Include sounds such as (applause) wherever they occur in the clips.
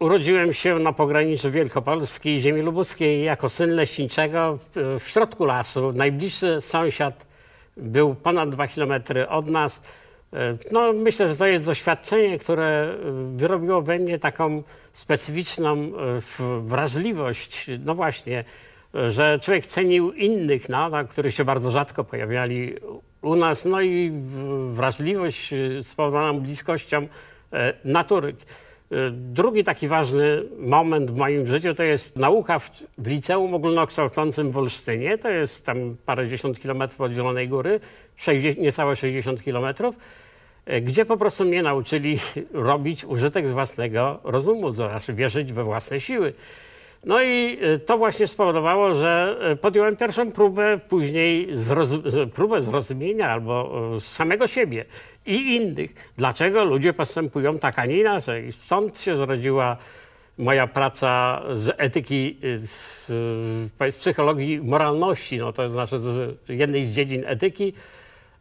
Urodziłem się na pograniczu Wielkopolski i ziemi lubuskiej jako syn leśniczego w, środku lasu. Najbliższy sąsiad był ponad dwa kilometry od nas. No, myślę, że to jest doświadczenie, które wyrobiło we mnie taką specyficzną e, wrażliwość. No właśnie, że człowiek cenił innych, no, tak, którzy się bardzo rzadko pojawiali u nas. No i wrażliwość e, spowodowaną bliskością e, natury. Drugi taki ważny moment w moim życiu to jest nauka w, w liceum ogólnokształcącym w Olsztynie. To jest tam parędziesiąt kilometrów od Zielonej Góry, 60, niecałe 60 kilometrów, e, gdzie po prostu mnie nauczyli (laughs) robić użytek z własnego rozumu, to znaczy wierzyć we własne siły. No i e, to właśnie spowodowało, że e, podjąłem pierwszą próbę, później próbę zrozumienia albo e, samego siebie i innych. Dlaczego ludzie postępują tak, a nie inaczej. Stąd się zrodziła moja praca z etyki, y, z, y, z psychologii moralności, no to znaczy z jednej z dziedzin etyki,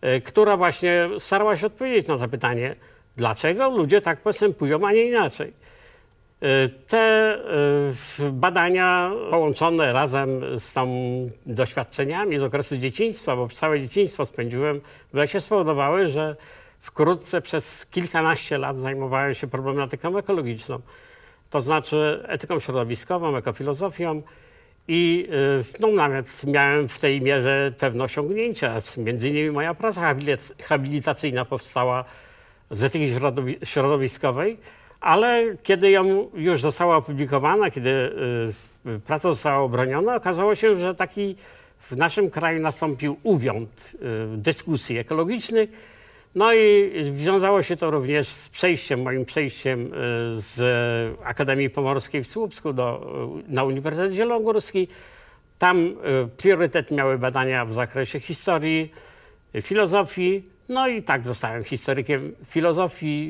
y, która właśnie starała się odpowiedzieć na to pytanie, dlaczego ludzie tak postępują, a nie inaczej. Y, Te y, badania połączone razem z tą doświadczeniami z okresu dzieciństwa, bo całe dzieciństwo spędziłem w lesie, spowodowały, że wkrótce przez kilkanaście lat zajmowałem się problematyką ekologiczną, to znaczy etyką środowiskową, ekofilozofią i y, no, nawet miałem w tej mierze pewne osiągnięcia. Między innymi moja praca habilit- habilitacyjna powstała z etyki środowi- środowiskowej, ale kiedy ją już została opublikowana, kiedy y, y, praca została obroniona, okazało się, że taki w naszym kraju nastąpił uwiąd y, dyskusji ekologicznych. No i wiązało się to również z przejściem, moim przejściem z Akademii Pomorskiej w Słupsku do, na Uniwersytet Zielonogórski. Tam priorytet miały badania w zakresie historii, filozofii. No i tak zostałem historykiem filozofii,